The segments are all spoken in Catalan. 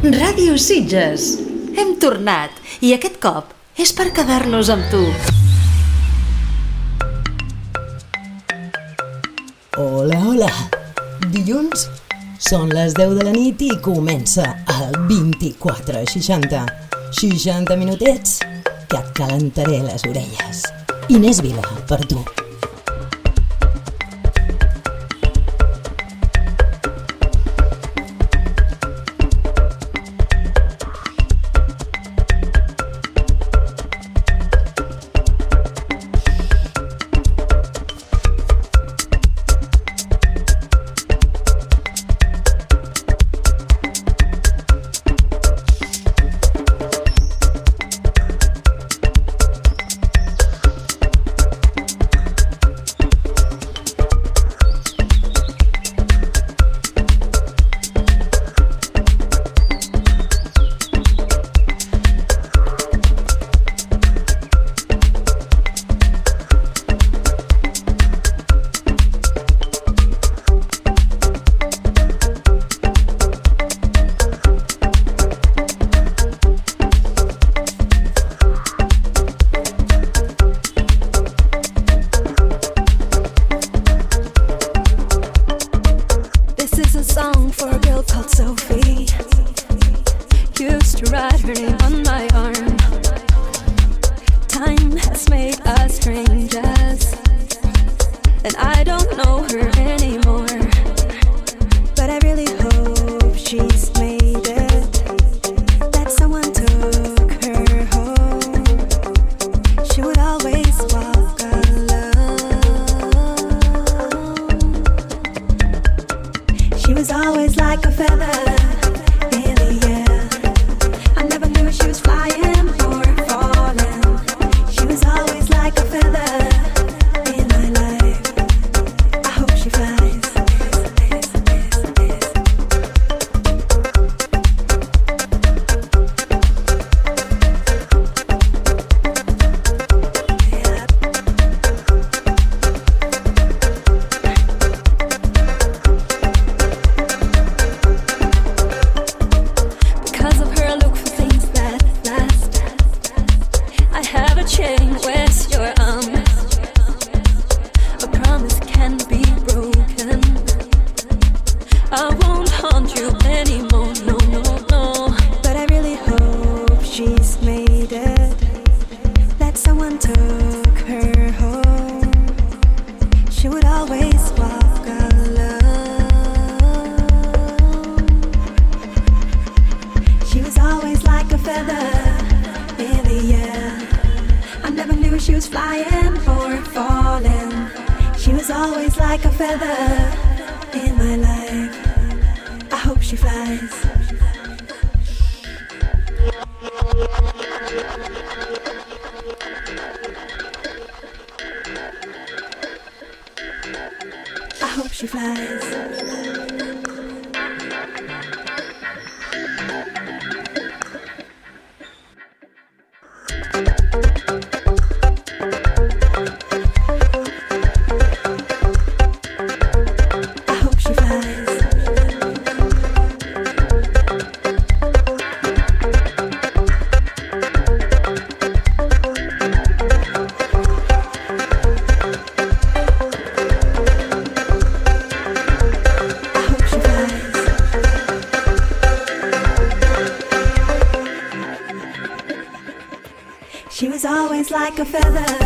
Ràdio Sitges. Hem tornat i aquest cop és per quedar-nos amb tu. Hola, hola. Dilluns són les 10 de la nit i comença el 2460. 60 minutets que et calentaré les orelles. Inés Vila, per tu. a feather.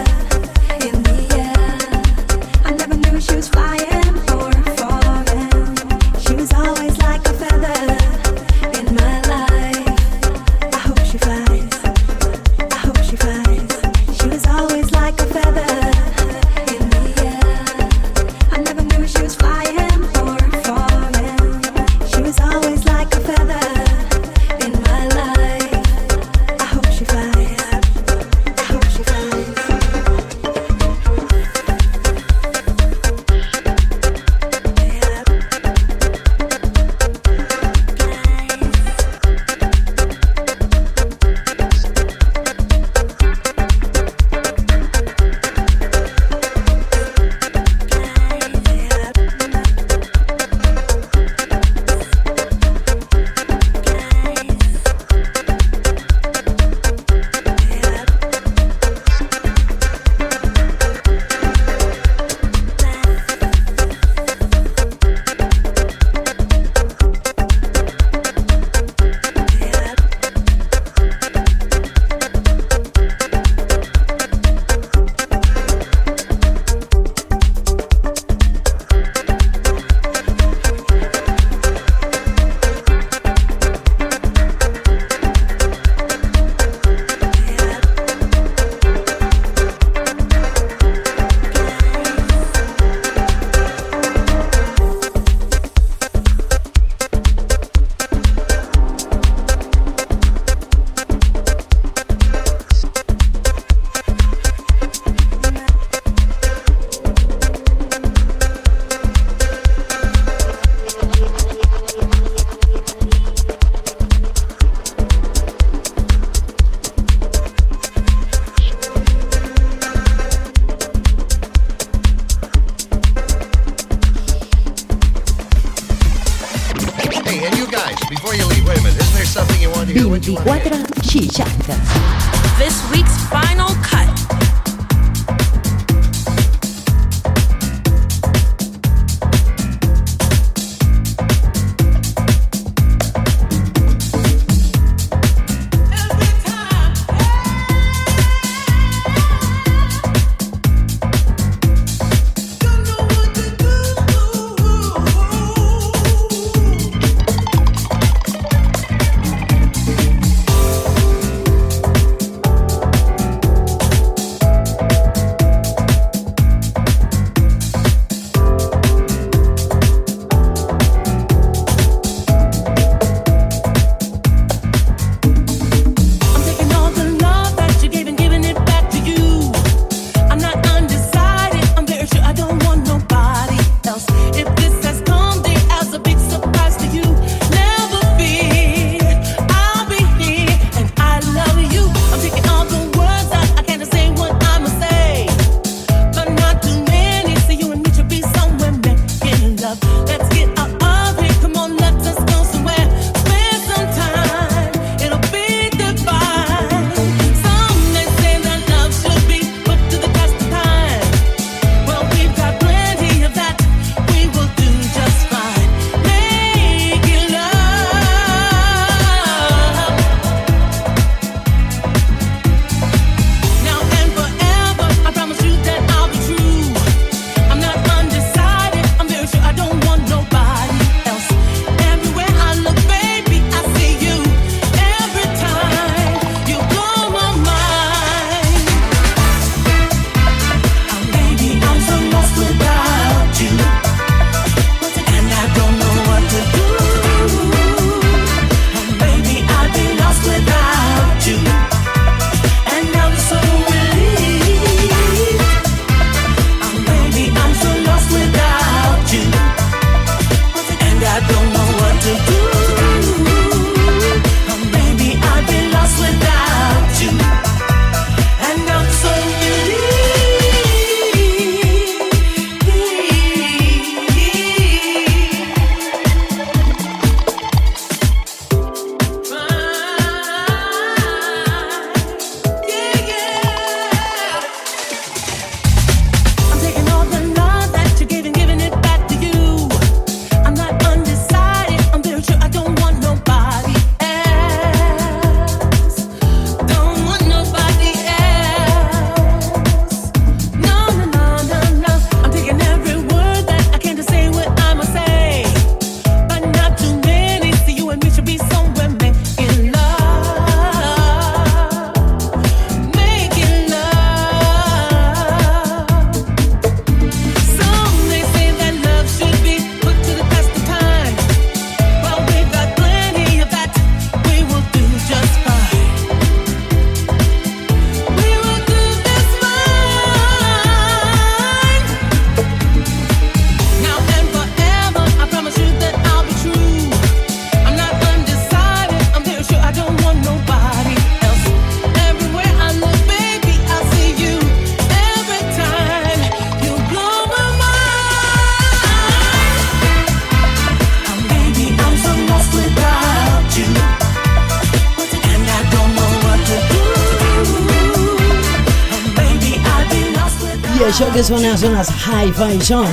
més bones zones Hi-Fi John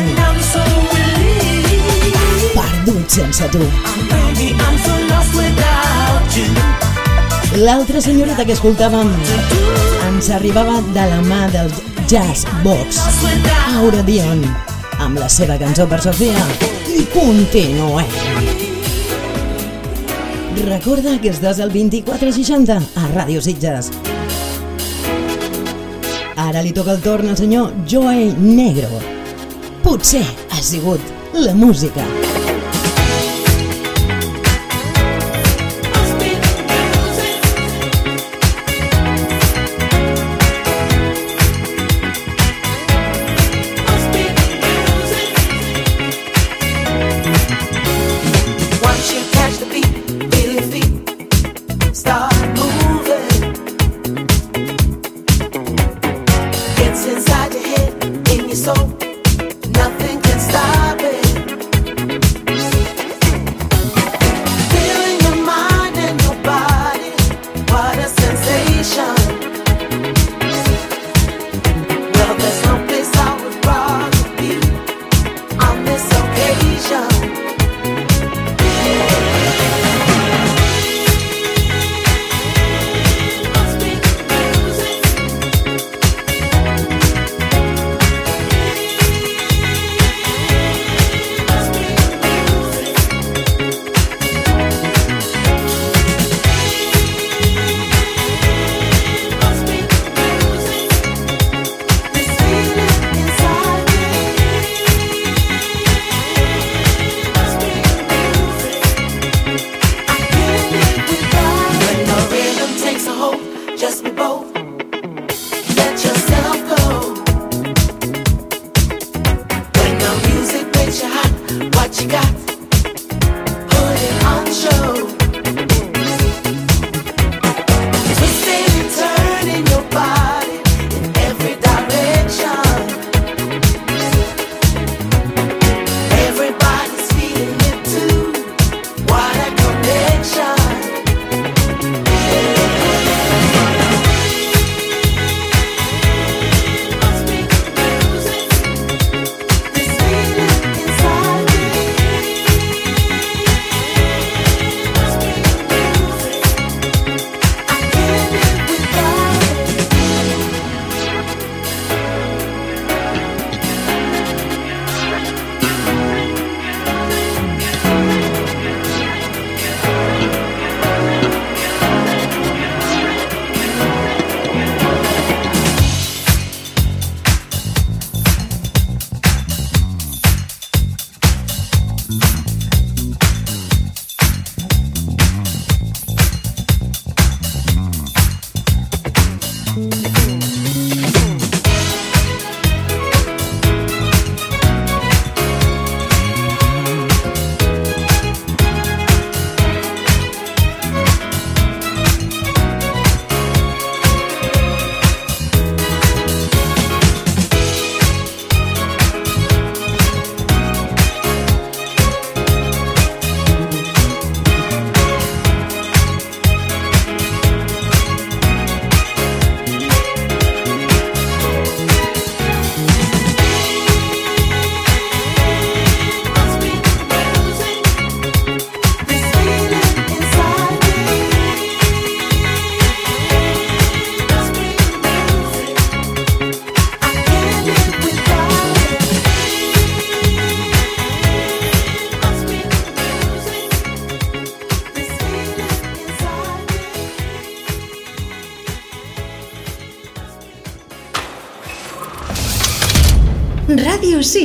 Perdut sense tu. L'altra senyoreta que escoltàvem ens arribava de la mà del Jazz Box Aura Dion amb la seva cançó per Sofia. I continuem. Recorda que estàs al 2460 a Ràdio Sitges. Ara li toca el torn al senyor Joey Negro. Potser ha sigut la música.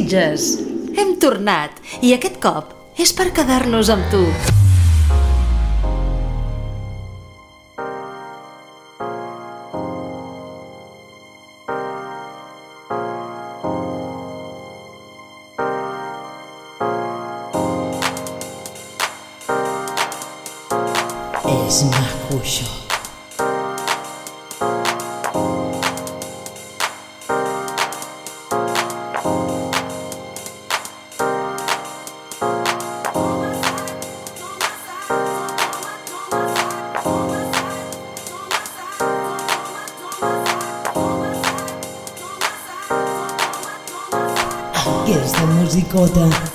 Sitges. Hem tornat i aquest cop és per quedar-nos amb tu. Pagoda.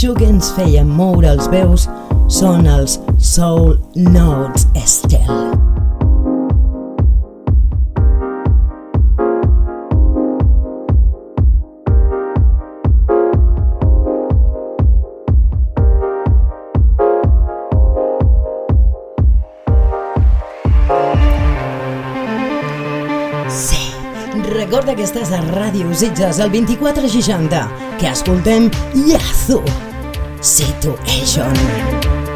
Això que ens feia moure els veus són els Soul Notes Estel. Recorda que estàs a Ràdio Sitges al 2460, que escoltem Yazoo! Situation.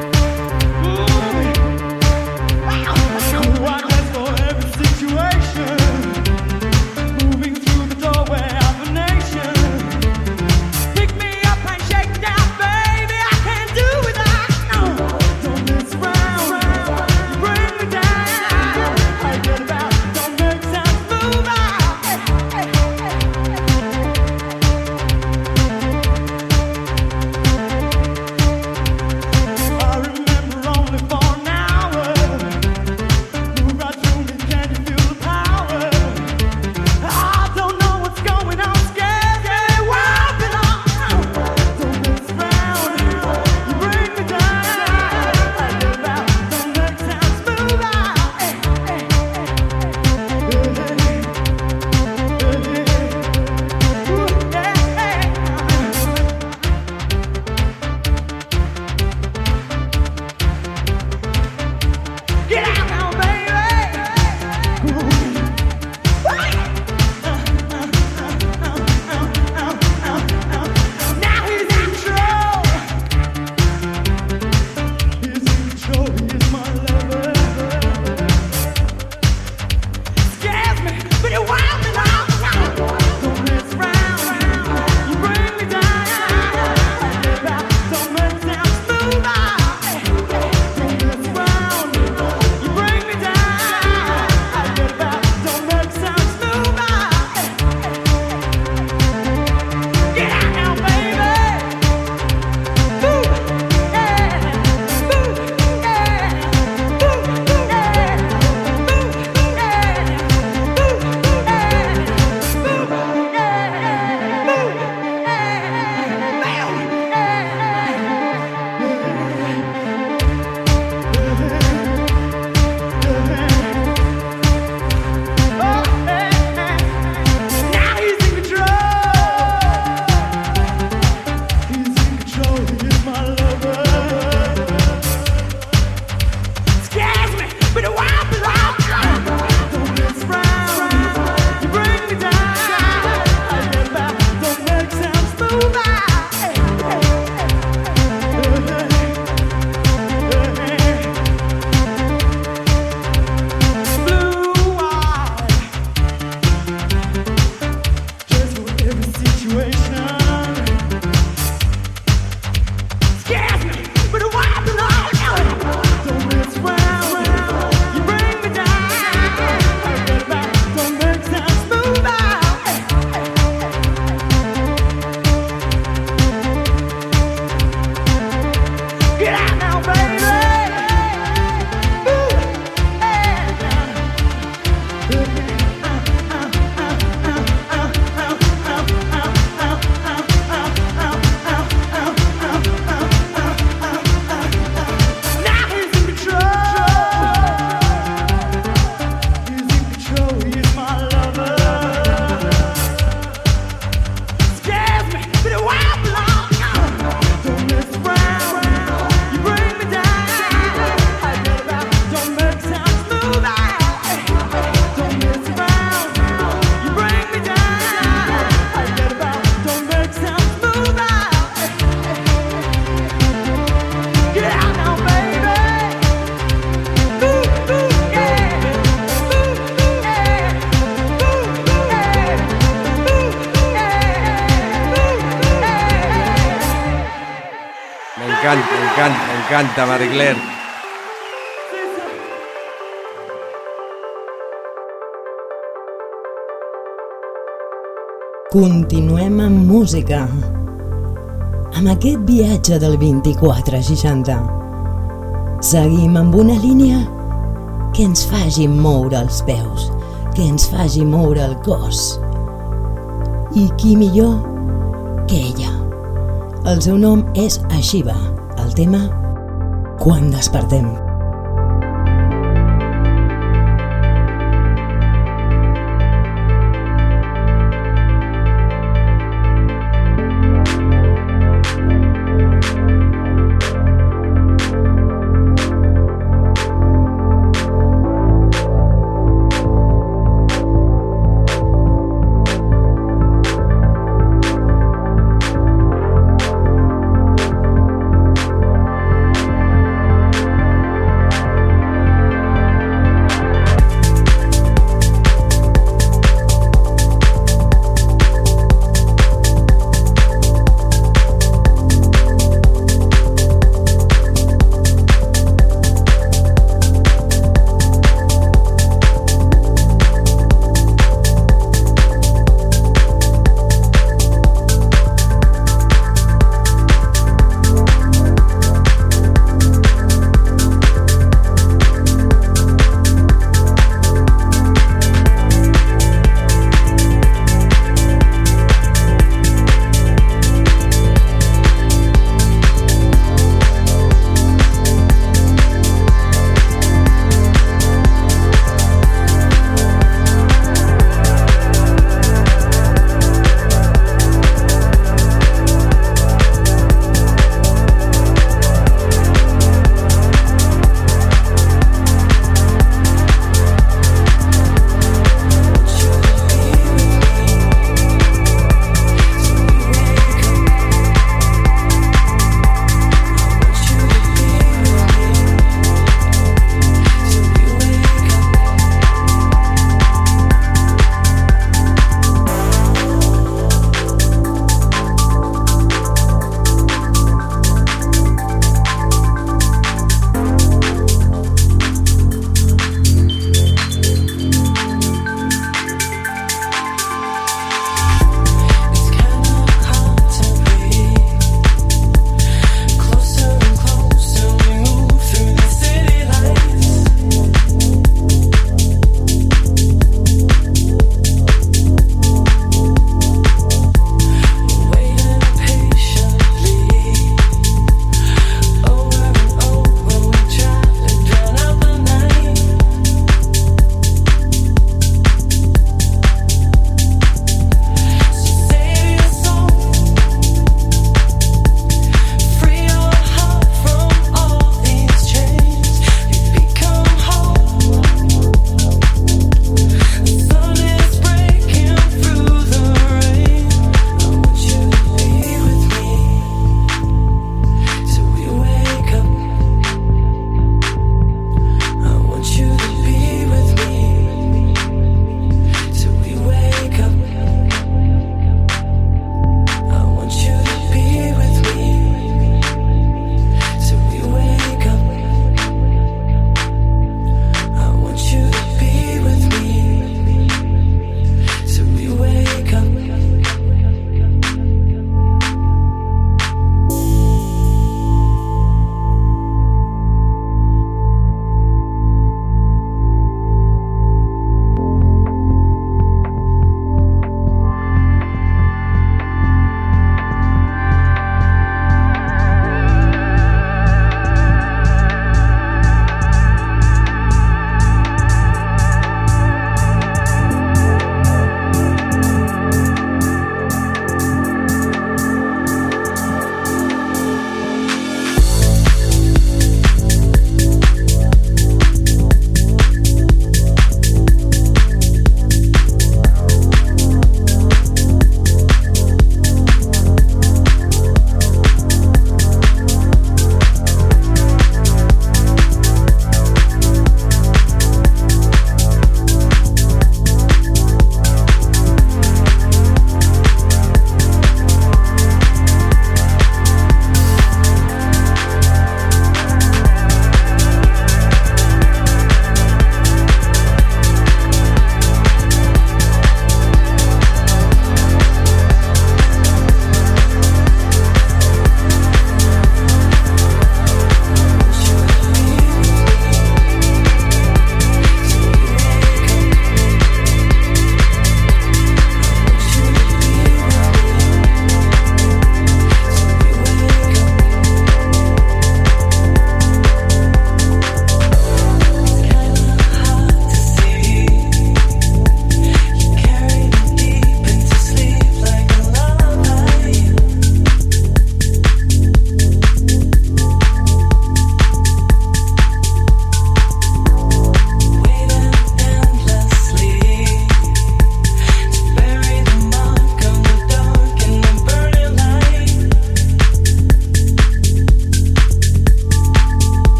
encanta, Claire. Continuem amb música. Amb aquest viatge del 2460. Seguim amb una línia que ens faci moure els peus, que ens faci moure el cos. I qui millor que ella. El seu nom és Ashiva. El tema Quan despertem.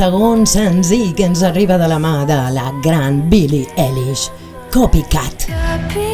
segon senzill que ens arriba de la mà de la gran Billie Eilish, Copycat. Copycat.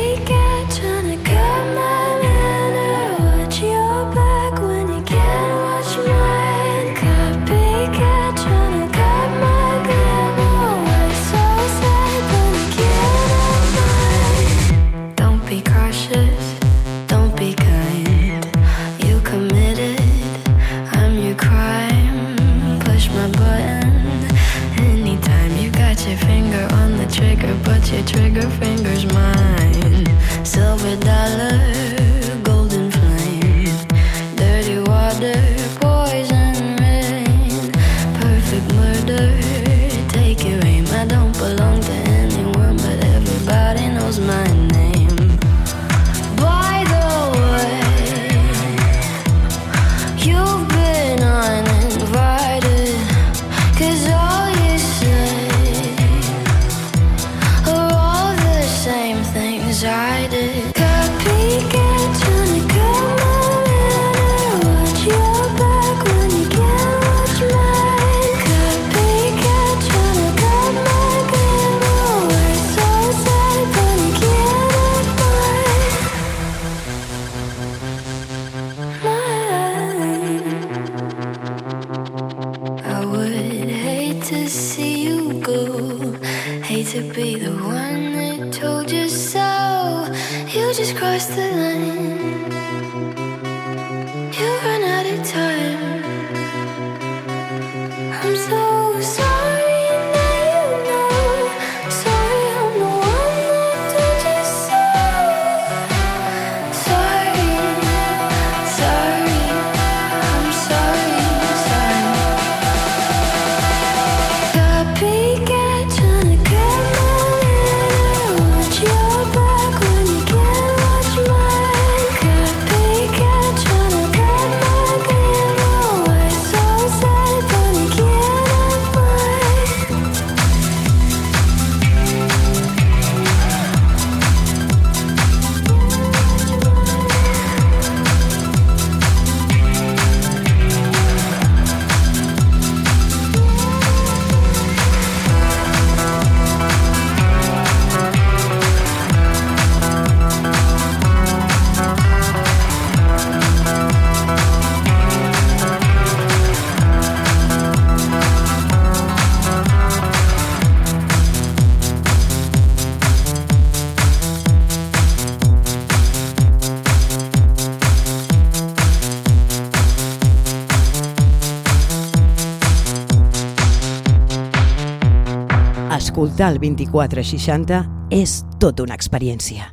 Escoltar el 2460 és tota una experiència.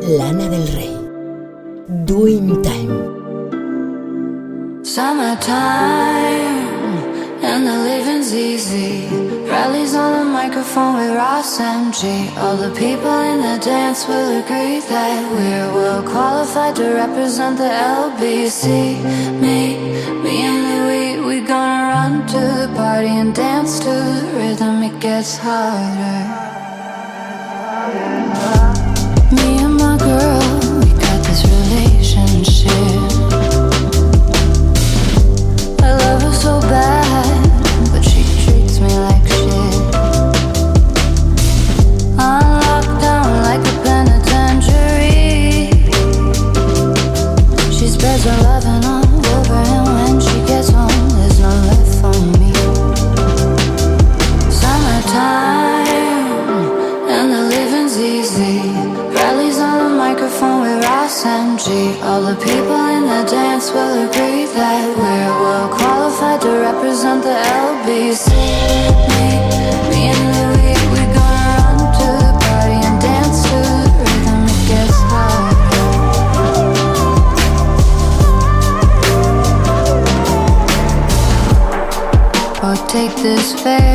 Lana del Rei Doing Time. Summertime. And the living's easy. Rallies on the microphone with Ross MG. All the people in the dance will agree that we're well qualified to represent the LBC. Me, me and Louis, we gonna run to the party and dance to the rhythm. It gets harder. Me and my girl, we got this relationship. I love her so bad. that we're well qualified to represent the LBC. Me, me and Louis, we gonna run to the party and dance to the rhythm gets. Oh, take this face.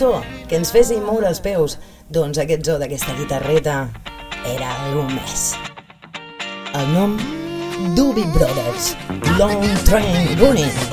cançó que ens fes moure els peus, doncs aquest zoo d'aquesta guitarreta era algú més. El nom Doobie Brothers, Long Train Running.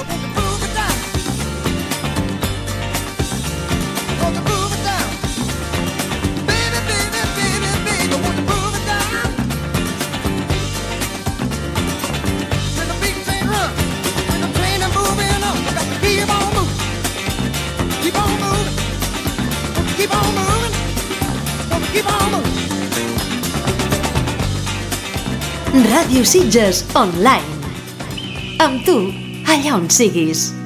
Sitges Online. Amb tu, allà on siguis.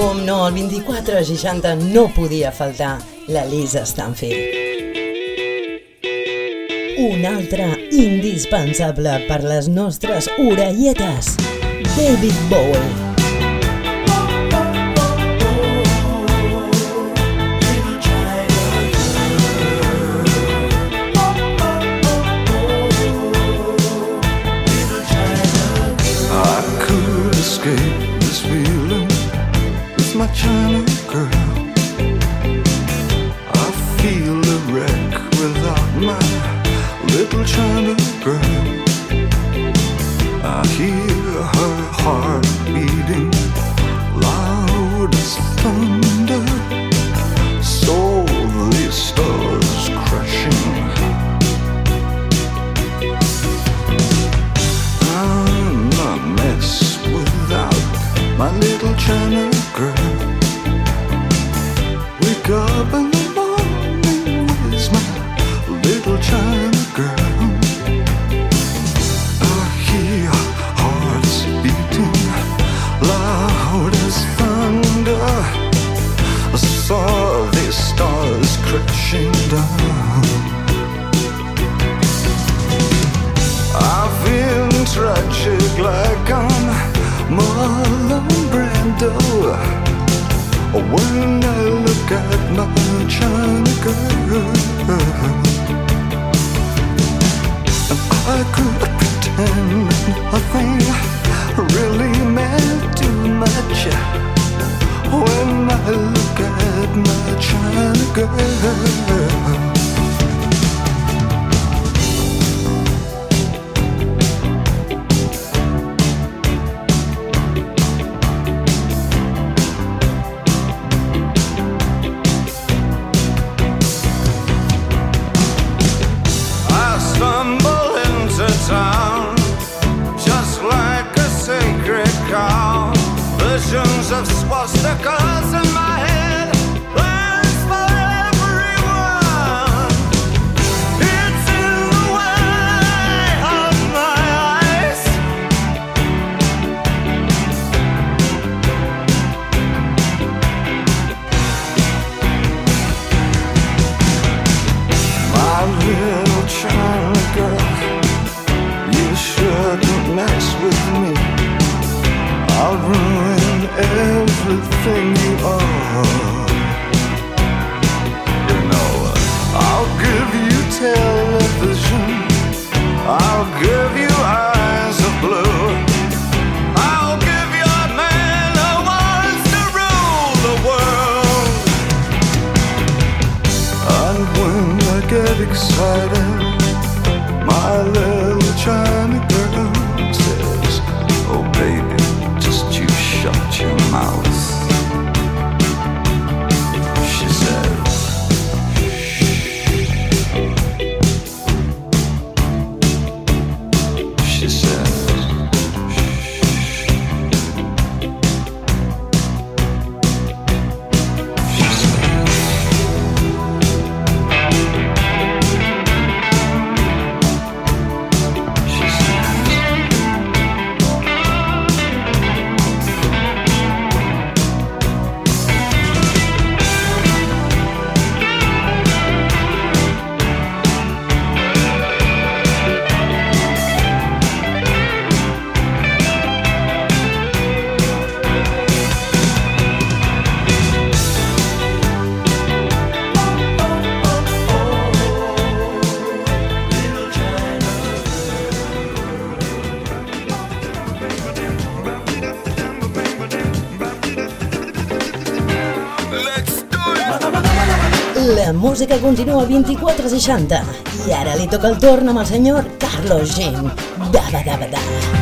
Com no, el 24-60 no podia faltar la Lisa Stanfield. Un altre indispensable per les nostres orelletes, David Bowie. música continua 24 60. I ara li toca el torn amb el senyor Carlos G. Da da da da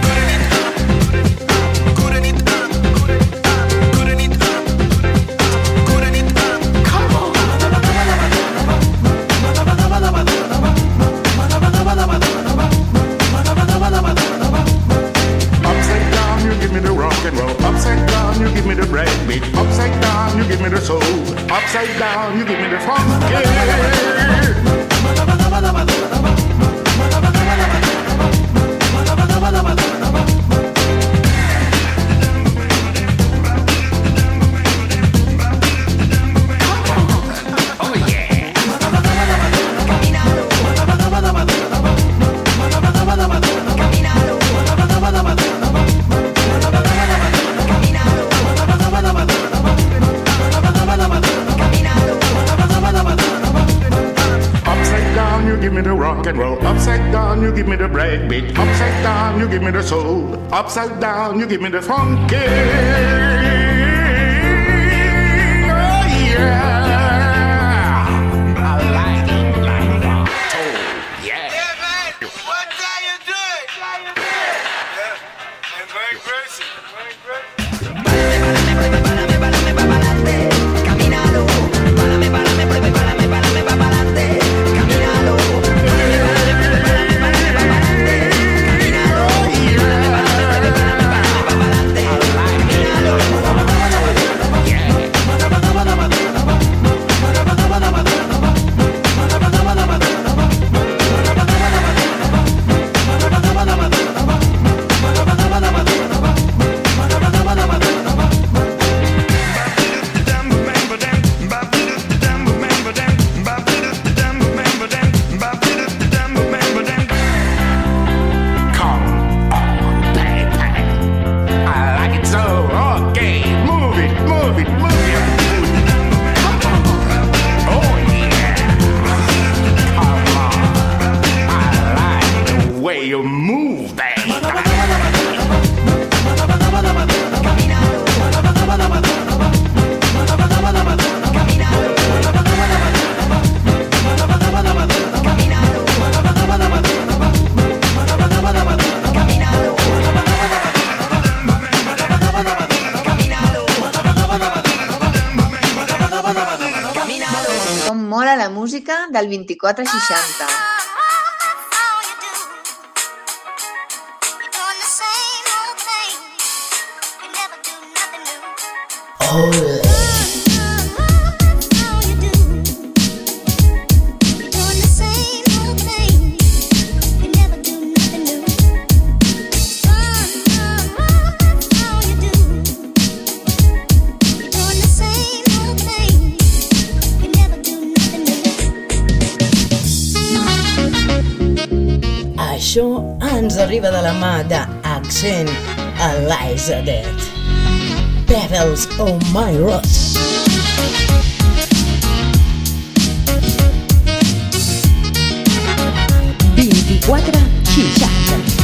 upside down. You give me the funky. Del 2460. Ole. Ens arriba de la mà d'Accent Eliza Dead. Pedals on my rod. Quatre seixanta.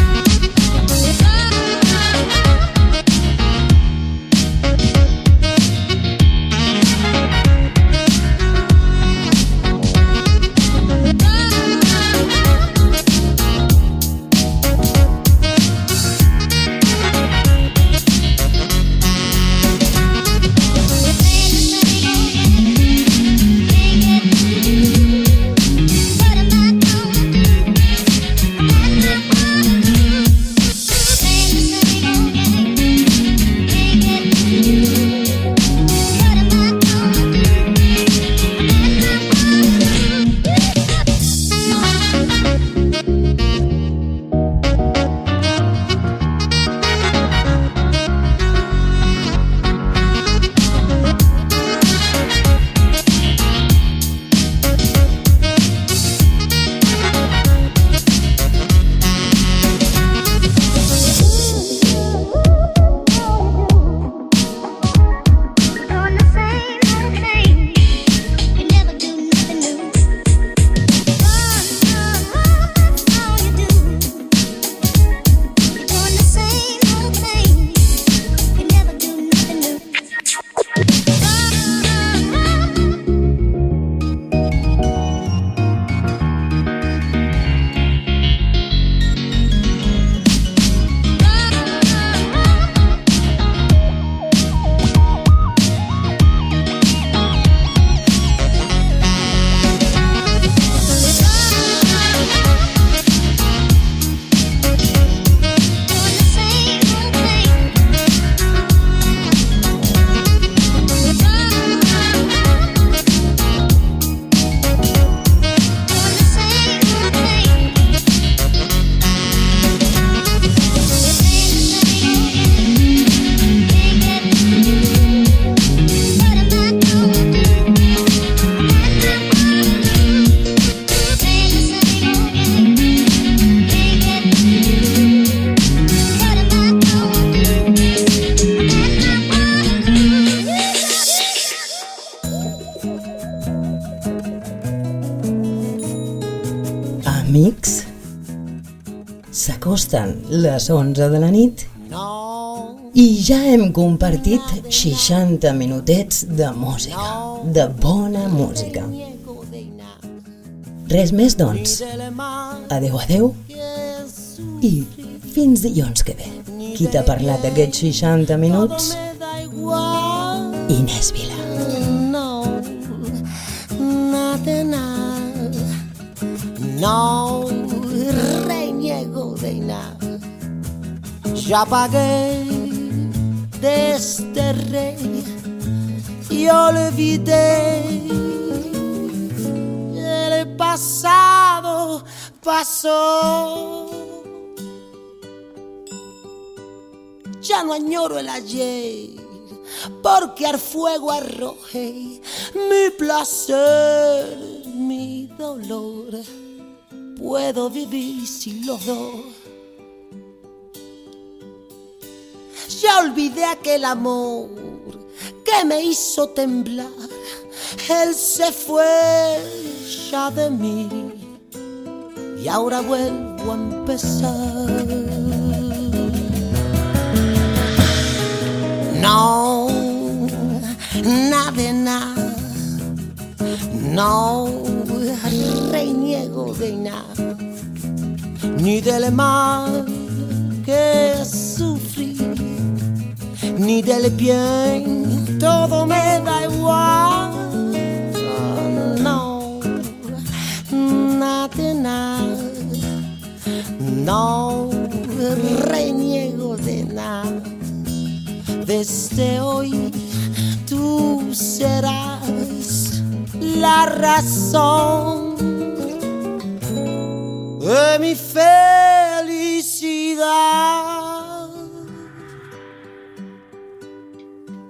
Les 11 de la nit i ja hem compartit 60 minutets de música, de bona música. Res més, doncs. Adeu, adeu i fins dilluns que ve. Qui t'ha parlat aquests 60 minuts? Inés Vila. No, nada. No Ya pagué de este rey y olvidé el pasado pasó. Ya no añoro el ayer, porque al fuego arrojé mi placer, mi dolor. Puedo vivir sin los dos. Ya olvidé aquel amor que me hizo temblar. Él se fue ya de mí y ahora vuelvo a empezar. No, nada de nada. No reniego de nada, ni del mal que sufrí, ni del bien, todo me da igual. No, nada, nada, no reniego de nada. Desde hoy tú serás la razón de mi felicidad.